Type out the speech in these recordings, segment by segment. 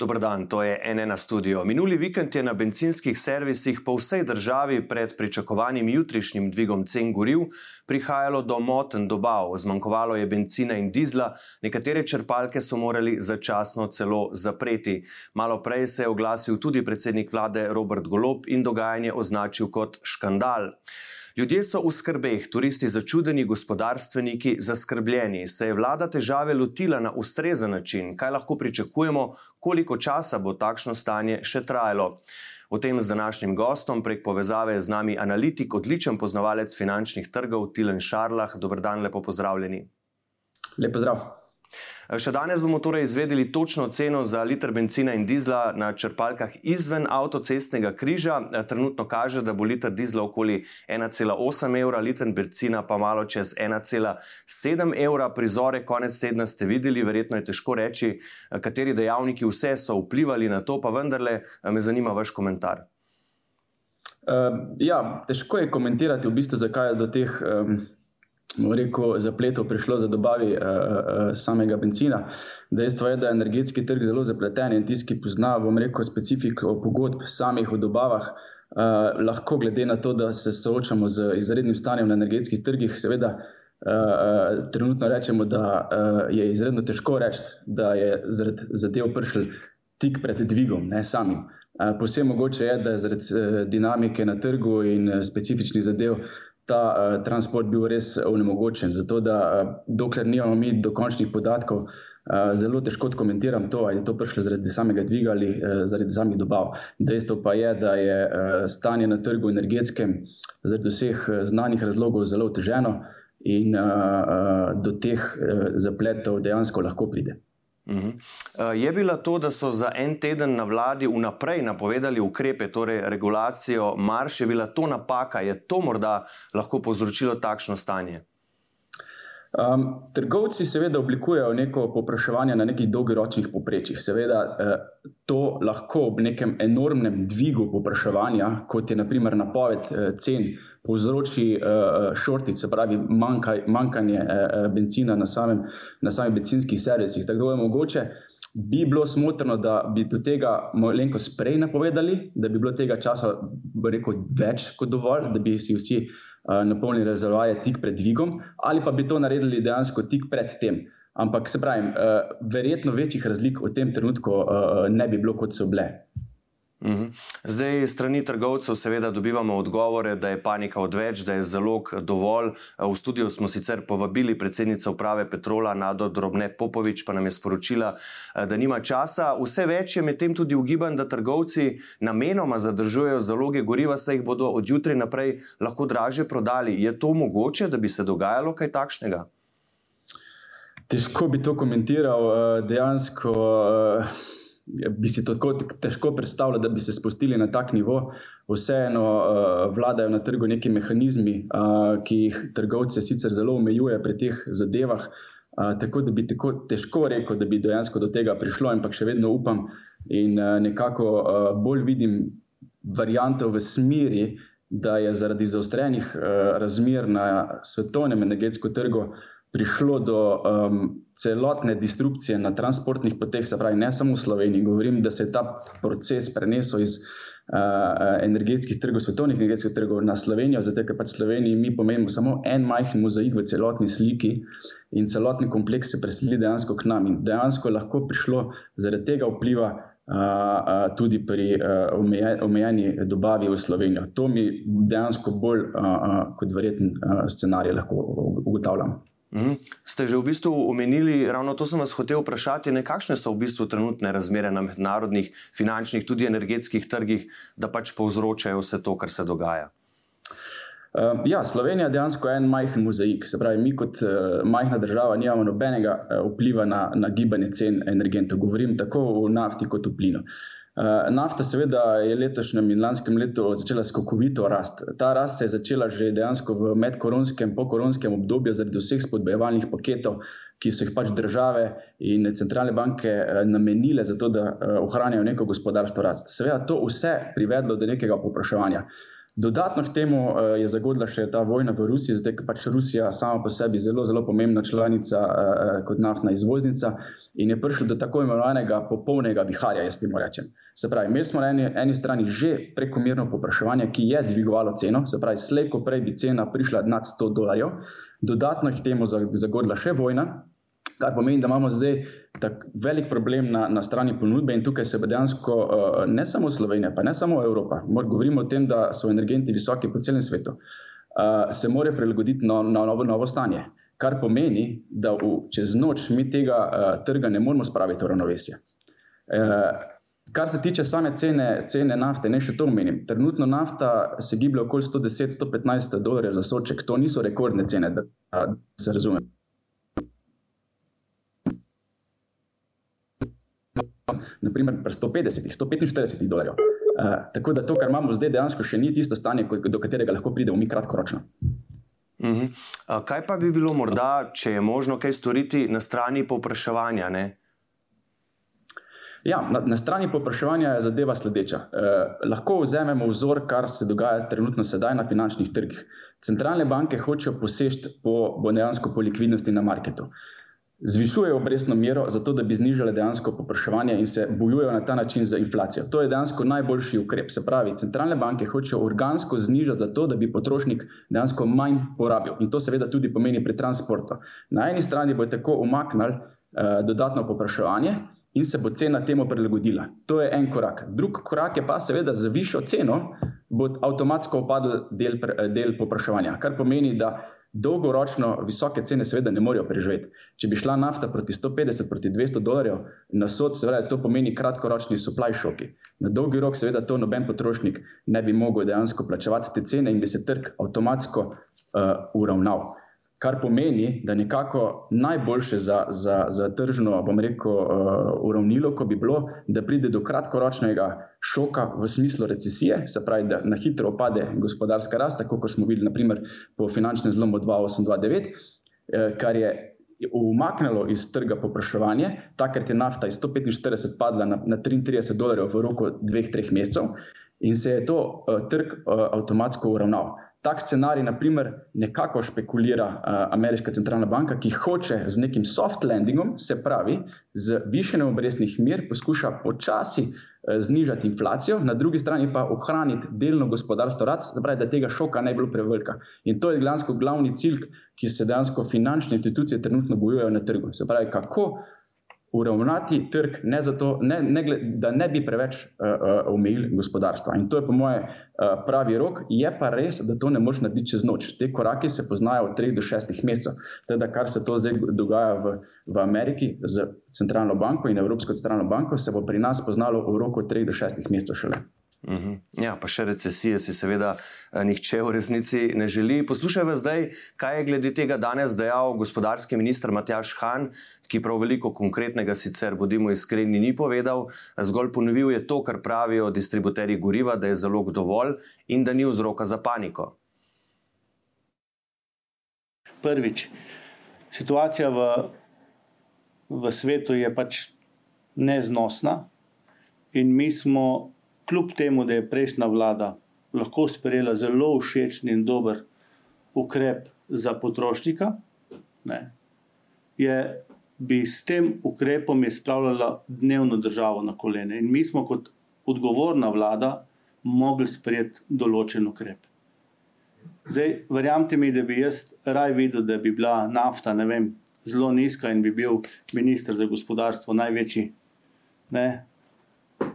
Dobr dan, to je NN studio. Minuli vikend je na benzinskih servisih po vsej državi pred pričakovanim jutrišnjim dvigom cen goriv prihajalo do moten dobav. Zmanjkovalo je benzina in dizla, nekatere črpalke so morali začasno celo zapreti. Malo prej se je oglasil tudi predsednik vlade Robert Golop in dogajanje označil kot škandal. Ljudje so v skrbeh, turisti začudeni, gospodarstveniki zaskrbljeni. Se je vlada težave lotila na ustrezen način? Kaj lahko pričakujemo, koliko časa bo takšno stanje še trajalo? O tem z današnjim gostom prek povezave z nami analitik, odličen poznavalec finančnih trgov Tilen Šarlah. Dobr dan, lepo pozdravljeni. Lep pozdrav. Še danes bomo torej izvedeli točno ceno za liter benzina in dizla na črpalkah izven avtocestnega križa. Trenutno kaže, da bo liter dizla okoli 1,8 evra, liter benzina pa malo čez 1,7 evra. Prizore konec tedna ste videli, verjetno je težko reči, kateri dejavniki vse so vplivali na to, pa vendarle me zanima vaš komentar. Uh, ja, težko je komentirati, v bistvu, zakaj je do teh um, rekel, zapletov prišlo za dobavi uh, uh, samega benzina. Dejstvo je, da je energetski trg zelo zapleten in tisti, ki pozna, bom rekel, specifiko pogodb samih v dobavah, uh, lahko glede na to, da se soočamo z izrednim stanjem na energetskih trgih, seveda. Uh, trenutno rečemo, da uh, je izredno težko reči, da je zaradi zadev prišel tik pred dvigom, ne samim. Uh, Posebno mogoče je, da je zaradi uh, dinamike na trgu in uh, specifičnih zadev uh, ta uh, transport bil res onemogočen. Zato, da uh, dokler nimamo mi dokončnih podatkov, uh, zelo težko komentiram to, ali je to prišlo zaradi samega dviga ali uh, zaradi samih dobav. Dejstvo pa je, da je uh, stanje na trgu energetskem zaradi vseh uh, znanih razlogov zelo oteženo in uh, uh, do teh uh, zapletov dejansko lahko pride. Mhm. Eh, je bila to, da so za en teden na vladi vnaprej napovedali ukrepe, torej regulacijo marš, je bila to napaka, je to morda lahko povzročilo takšno stanje? Um, trgovci seveda oblikujejo neko popraševanje na nekih dolgoročnih poprečjih. Seveda eh, to lahko ob nekem enormnem dvigu popraševanja, kot je naprimer napoved eh, cen, povzroči eh, šortic, se pravi manjkaj, manjkanje eh, eh, benzina na, samem, na samih benzinskih servisih. Tako da je mogoče, bi bilo smotrno, da bi do tega malenkost prej napovedali, da bi bilo tega časa rekel, več kot dovolj, da bi si vsi. Eh, napolnili rezervoarje tik pred dvigom, ali pa bi to naredili dejansko tik pred tem. Ampak se pravi, uh, verjetno večjih razlik v tem trenutku uh, ne bi bilo, kot so bile. Mhm. Zdaj, strani trgovcev, seveda, dobivamo odgovore, da je panika odveč, da je zalog dovolj. V studiu smo sicer povabili predsednico uprave Petrola, Nado Drobne Popovič, pa nam je sporočila, da nima časa. Vse več je medtem tudi ugiban, da trgovci namenoma zadržujejo zaloge goriva, saj jih bodo od jutri naprej lahko draže prodali. Je to mogoče, da bi se dogajalo kaj takšnega? Težko bi to komentiral. Dejansko bi si tako težko predstavljal, da bi se spustili na tak nivo. Vseeno uh, vladajo na trgu neki mehanizmi, uh, ki jih trgovce sicer zelo omejuje pri teh zadevah. Uh, tako da bi tako težko rekel, da bi dejansko do tega prišlo, ampak še vedno upam in uh, nekako uh, bolj vidim varianto v smeri, da je zaradi zaostrenih uh, razmer na svetovnem energetskem trgu prišlo do um, celotne destrukcije na transportnih poteh, se pravi, ne samo v Sloveniji. Govorim, da se je ta proces prenesel iz uh, energetskih trgov, svetovnih energetskih trgov na Slovenijo, zato ker pač Sloveniji mi pomenimo samo en majhen mozaik v celotni sliki in celotni kompleks se preseli dejansko k nam. In dejansko lahko prišlo zaradi tega vpliva. Uh, tudi pri uh, omejeni dobavi v Slovenijo. To mi dejansko bolj uh, kot verjeten scenarij lahko ugotavljamo. Mhm. Ste že v bistvu omenili, ravno to sem vas hotel vprašati, ne, kakšne so v bistvu trenutne razmere na mednarodnih finančnih, tudi energetskih trgih, da pač povzročajo vse to, kar se dogaja? Uh, ja, Slovenija je dejansko en majhen mozaik. Se pravi, mi kot uh, majhna država nimamo nobenega uh, vpliva na, na gibanje cen energentov. Govorim tako o nafti kot o plinu. Uh, nafta, seveda, je letošnjem in lanskem letu začela skokovito rast. Ta rast se je začela že dejansko v medkoronskem, pokoronskem obdobju zaradi vseh spodbojevalnih paketov, ki so jih pač države in centralne banke uh, namenile za to, da uh, ohranijo neko gospodarstvo rast. Seveda, to vse privedlo do nekega popraševanja. Dodatno k temu uh, je zagodla še ta vojna v Rusiji, zdaj pa pač Rusija sama po sebi zelo, zelo pomembna članica uh, kot naftna izvoznica in je prišlo do tako imenovanega popolnega viharja, jaz temu rečem. Se pravi, imeli smo na eni, eni strani že prekomerno popraševanje, ki je dvigovalo ceno, se pravi, slejko prej bi cena prišla nad 100 dolarjev, dodatno k temu zagodla še vojna, kar pomeni, da imamo zdaj tak velik problem na, na strani ponudbe in tukaj se dejansko uh, ne samo Slovenija, pa ne samo Evropa, govorimo o tem, da so energenti visoki po celem svetu, uh, se morajo prilagoditi na, na novo, novo stanje. Kar pomeni, da v, čez noč mi tega uh, trga ne moremo spraviti v ravnovesje. Uh, kar se tiče same cene, cene nafte, ne še to omenim. Trenutno nafta se giblje okoli 110-115 dolarjev za soček. To niso rekordne cene, da, da se razume. Naprimer pri 150, 145 dolarjev. Uh, tako da to, kar imamo zdaj, dejansko še ni tisto stanje, do katerega lahko pridemo mi kratkoročno. Uh -huh. uh, kaj pa bi bilo morda, če je možno kaj storiti na strani povpraševanja? Ne? Ja, na, na strani povpraševanja je zadeva sledeča. Eh, lahko vzamemo vzor, kar se dogaja trenutno sedaj na finančnih trgih. Centralne banke hočejo posežti po, po, po likvidnosti na marketu. Eh, zvišujejo obrestno mero, zato da bi znižali dejansko popraševanje in se bojujejo na ta način za inflacijo. To je dejansko najboljši ukrep. Se pravi, centralne banke hočejo organsko znižati, zato da bi potrošnik dejansko manj porabil. In to seveda tudi pomeni pri transportu. Na eni strani bo tako umaknili eh, dodatno popraševanje. In se bo cena temu prilagodila. To je en korak. Drugi korak je pa, seveda, za višjo ceno bo avtomatsko upadel del, del popraševanja, kar pomeni, da dolgoročno visoke cene seveda ne morejo preživeti. Če bi šla nafta proti 150, proti 200 dolarjev na sod, seveda to pomeni kratkoročni supply šoki. Na dolgi rok seveda to noben potrošnik ne bi mogel dejansko plačevati te cene in bi se trg avtomatsko uh, uravnal. Kar pomeni, da nekako najboljše za, za, za tržno, bom rekel, uh, uravnilo, ko bi bilo, da pride do kratkoročnega šoka v smislu recesije, se pravi, da na hitro opade gospodarska rast, tako kot smo videli naprimer po finančnem zlomu 2829, eh, kar je umaknilo iz trga popraševanje, takrat je nafta iz 145 padla na, na 33 dolarjev v roku dveh, treh mesecev in se je to uh, trg uh, avtomatsko uravnal. Tak scenarij, na primer, nekako špekulira uh, ameriška centralna banka, ki hoče z nekim soft landingom, se pravi, z višjenjem obrestnih mir, poskuša počasi uh, znižati inflacijo, na drugi strani pa ohraniti delno gospodarstvo rad, se pravi, da tega šoka ne bi bilo prevelika. In to je glavni, glavni cilj, ki se dejansko finančne institucije trenutno bojujejo na trgu. Se pravi, kako uravnati trg, ne zato, ne, ne, da ne bi preveč uh, uh, omejili gospodarstva. In to je, po moje, uh, pravi rok. Je pa res, da to ne moreš narediti čez noč. Te korake se poznajo v treh do šestih mesecev. Teda, kar se to zdaj dogaja v, v Ameriki z centralno banko in Evropsko centralno banko, se bo pri nas poznalo v roku treh do šestih mesecev šele. Uhum. Ja, pa še recesije si seveda eh, nihče v resnici ne želi. Poslušaj zdaj, kaj je glede tega danes dejal gospodarski minister Matjaš Han, ki prav veliko konkretnega sicer, bodimo iskreni, ni povedal, zgolj ponovil je to, kar pravijo distributerji goriva, da je zalog dovolj in da ni vzroka za paniko. Prvič, situacija v, v svetu je pač neznosna in mi smo kljub temu, da je prejšnja vlada lahko sprejela zelo všečen in dober ukrep za potrošnika, ne, je, bi s tem ukrepom spravljala dnevno državo na kolene. In mi smo kot odgovorna vlada mogli sprejeti določen ukrep. Zdaj, verjamete mi, da bi jaz raj videl, da bi bila nafta vem, zelo nizka in bi bil ministr za gospodarstvo največji. Ne,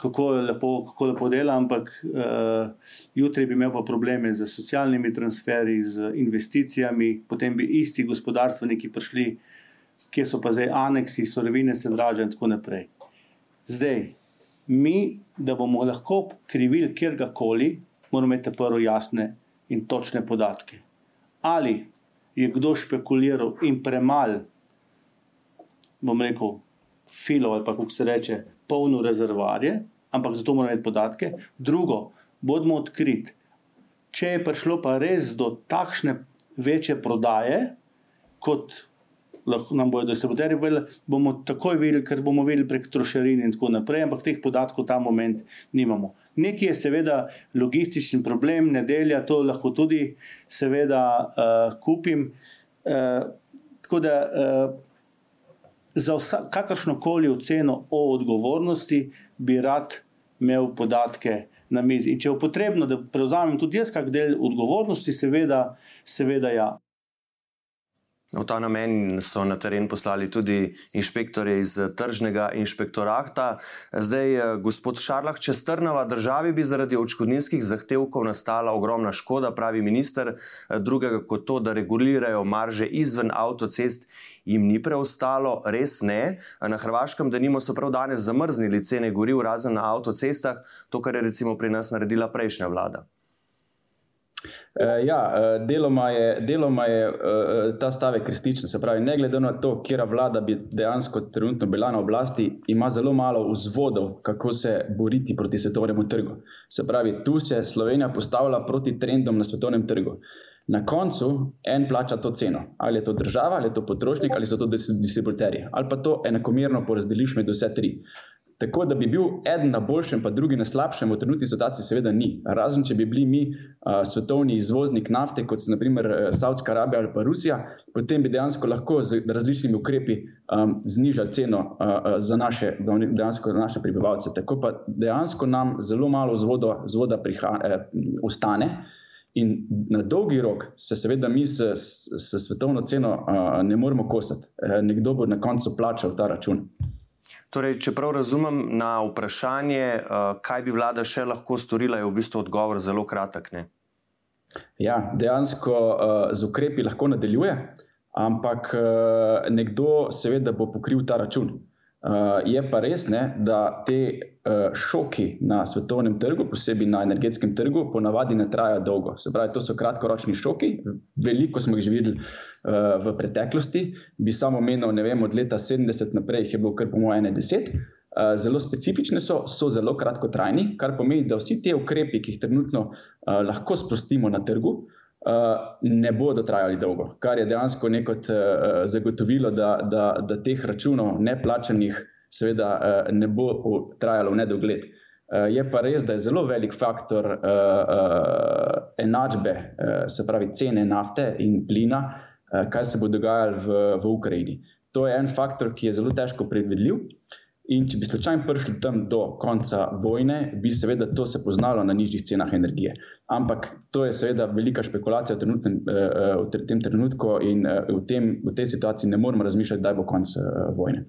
kako lepo, kako lepo dela, ampak uh, jutri bi imel pa probleme z socialnimi transferji, z investicijami, potem bi isti gospodarstveniki prišli, kje so pa zdaj aneksi, sorovine se dražijo in tako naprej. Zdaj, mi, da bomo lahko krivili kjerkoli, moramo imeti prvo jasne in točne podatke. Ali je kdo špekuliral in premal, bom rekel, filo ali pa kako se reče, polno rezervarje, ampak zato moramo imeti podatke. Drugo, bodimo odkriti. Če je prišlo pa res do takšne večje prodaje, kot lahko nam bodo distributerji povedali, bomo takoj videli, ker bomo videli prek trošarin in tako naprej, ampak teh podatkov ta moment nimamo. Nekje je seveda logistični problem, nedelja, to lahko tudi seveda uh, kupim. Uh, tako da uh, za kakršno koli oceno o odgovornosti bi rad imel podatke na mizi. In če je potrebno, da prevzamem tudi jaz kak del odgovornosti, seveda, seveda ja. V ta namen so na teren poslali tudi inšpektorje iz tržnega inšpektorata. Zdaj, eh, gospod Šarlah, če strnava državi, bi zaradi očkodninskih zahtevkov nastala ogromna škoda, pravi minister. Eh, drugega kot to, da regulirajo marže izven avtocest, jim ni preostalo, res ne. Na Hrvaškem, da nimo so prav danes zamrznili cene goriv, razen na avtocestah, to, kar je recimo pri nas naredila prejšnja vlada. Uh, ja, uh, deloma je, deloma je uh, ta stavek resničen. Se pravi, ne glede na to, kje vlada bi dejansko trenutno bila na oblasti, ima zelo malo vzvodov, kako se boriti proti svetovnemu trgu. Se pravi, tu se Slovenija postavlja proti trendom na svetovnem trgu. Na koncu en plača to ceno. Ali je to država, ali je to potrošnik, ali so to distributerji. Ali pa to enakomerno porazdeliš med vse tri. Tako da bi bil eden na boljšem, pa drugi na slabšem, v trenutni situaciji, seveda ni. Razen če bi bili mi a, svetovni izvoznik nafte, kot so naprimer Saudska Arabija ali pa Rusija, potem bi dejansko lahko z različnimi ukrepi a, znižali ceno a, za naše, dejansko, za naše prebivalce. Tako pa dejansko nam zelo malo vzvoda, vzvoda priha, eh, ostane. In na dolgi rok se, seveda, mi s, s, s svetovno ceno a, ne moremo kosati. E, nekdo bo na koncu plačal ta račun. Torej, če prav razumem na vprašanje, uh, kaj bi vlada še lahko storila, je v bistvu odgovor zelo kratek. Ne? Ja, dejansko uh, z ukrepi lahko nadaljuje, ampak uh, nekdo seveda bo pokril ta račun. Uh, je pa res, ne, da te uh, šoki na svetovnem trgu, posebej na energetskem trgu, ponavadi ne trajajo dolgo. Se pravi, to so kratkoročni šoki, veliko smo jih že videli uh, v preteklosti. Bi samo menil, ne vem, od leta 70 naprej jih je bilo kar po mojem 10. Uh, zelo specifične so, so zelo kratkotrajni, kar pomeni, da vsi ti ukrepi, ki jih trenutno uh, lahko sprostimo na trgu, uh, ne bodo trajali dolgo, kar je dejansko neko uh, zagotovilo, da, da, da teh računov neplačanih, seveda, uh, ne bo trajalo v nedogled. Uh, je pa res, da je zelo velik faktor uh, uh, enačbe, uh, se pravi cene nafte in plina, uh, kaj se bo dogajalo v, v Ukrajini. To je en faktor, ki je zelo težko predvidljiv. Uh, In če bi slučajno prišli tam do konca vojne, bi seveda to se poznalo na nižjih cenah energije. Ampak to je seveda velika špekulacija v, trenutnem, eh, eh, v tem trenutku in eh, v, tem, v tej situaciji ne moremo razmišljati, da bo konc vojne.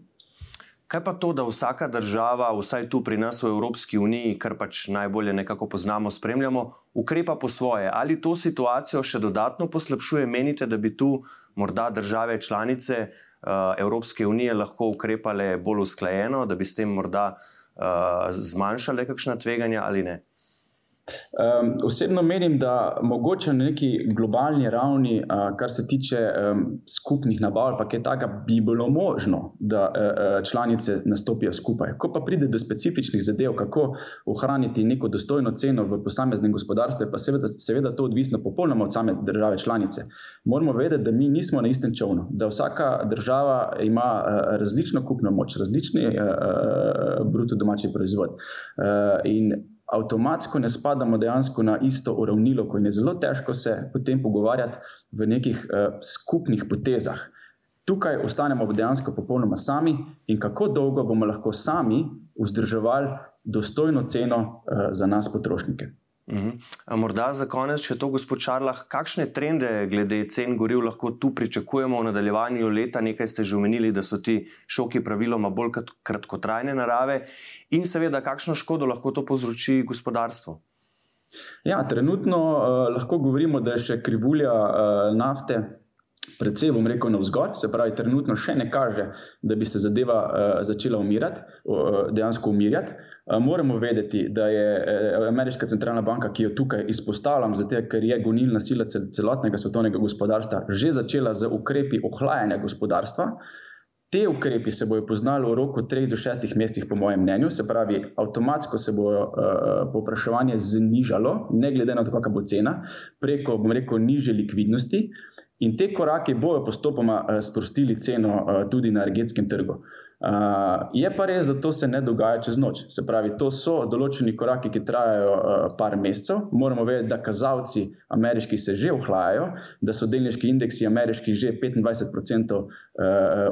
Kaj pa to, da vsaka država, vsaj tu pri nas v Evropski uniji, kar pač najbolje nekako poznamo, spremljamo, ukrepa po svoje? Ali to situacijo še dodatno poslabšuje? Menite, da bi tu morda države članice Eh, Evropske unije lahko ukrepale bolj usklajeno, da bi s tem morda uh, zmanjšale kakšna tveganja ali ne? Um, osebno menim, da mogoče na neki globalni ravni, uh, kar se tiče um, skupnih nabav, pa je tako, bi bilo možno, da uh, članice nastopijo skupaj. Ko pa pride do specifičnih zadev, kako ohraniti neko dostojno ceno v posameznem gospodarstvu, pa seveda, seveda to odvisno popolnoma od same države članice. Moramo vedeti, da mi nismo na istem čovnu, da vsaka država ima uh, različno kupno moč, različni uh, bruto domači proizvod. Uh, in avtomatsko ne spadamo dejansko na isto uravnilo, ko je zelo težko se potem pogovarjati v nekih uh, skupnih potezah. Tukaj ostanemo dejansko popolnoma sami in kako dolgo bomo lahko sami vzdrževali dostojno ceno uh, za nas, potrošnike. Mhm. Morda za konec, če to, gospod Čarlah, kakšne trende glede cen goriv lahko tu pričakujemo v nadaljevanju leta? Nekaj ste že omenili, da so ti šoki praviloma bolj kratkotrajne narave, in seveda, kakšno škodo lahko to povzroči gospodarstvo. Ja, trenutno uh, lahko govorimo, da je še krivulja uh, nafte predvsem, bom rekel, navzgor, se pravi, trenutno še ne kaže, da bi se zadeva uh, začela umirati, uh, dejansko umirjati. Uh, moramo vedeti, da je uh, Ameriška centralna banka, ki jo tukaj izpostavljam, zato ker je gonilna sila celotnega svetovnega gospodarstva, že začela z ukrepi ohlajanja gospodarstva. Te ukrepi se bodo poznali v roku 3 do 6 mesecev, po mojem mnenju, se pravi, avtomatsko se bo uh, povpraševanje znižalo, ne glede na to, kakšna bo cena, preko, bom rekel, niže likvidnosti. In te korake bojo postopoma uh, sprostili ceno uh, tudi na energetskem trgu. Uh, je pa res, da to se ne dogaja čez noč. Se pravi, to so določeni koraki, ki trajajo uh, par mesecev. Moramo vedeti, da kazalci ameriški se že ohlajajo, da so delniški indeksi ameriški že 25% uh,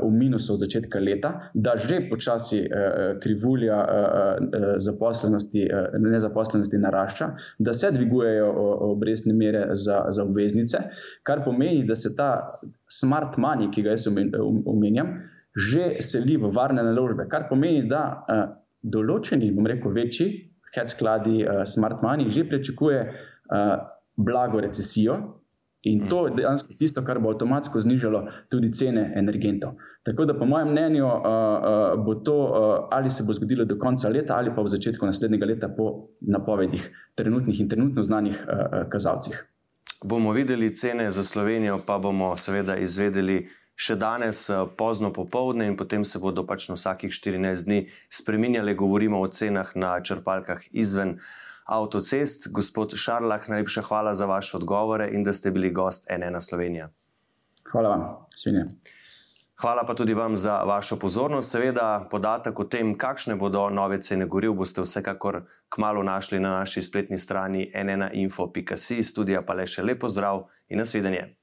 v minusu od začetka leta, da že počasi uh, krivulja uh, zaposlenosti, uh, nezaposlenosti narašča, da se dvigujejo obrestne mere za, za obveznice, kar pomeni, da se ta smart money, ki ga jaz omenjam, že seli v varne naložbe, kar pomeni, da uh, določeni, bom rekel, večji hedge skladi, uh, smart money, že pričakuje uh, blago recesijo. In to je dejansko tisto, kar bo avtomatsko znižalo tudi cene energentov. Tako da, po mojem mnenju, uh, uh, bo to uh, ali se bo zgodilo do konca leta, ali pa v začetku naslednjega leta, po napovedih trenutnih in trenutno znanih uh, kazalcih. Bomo videli cene za Slovenijo, pa bomo seveda izvedeli še danes eh, pozno popovdne in potem se bodo pač na vsakih 14 dni spremenjali, govorimo o cenah na črpalkah izven avtocest. Gospod Šarlah, najlepša hvala za vaše odgovore in da ste bili gost NN Slovenija. Hvala vam, svinje. Hvala pa tudi vam za vašo pozornost. Seveda, podatek o tem, kakšne bodo nove cene goril, boste vsekakor kmalo našli na naši spletni strani nnainfo.com. Studija pa le še lepo zdrav in nasvidenje.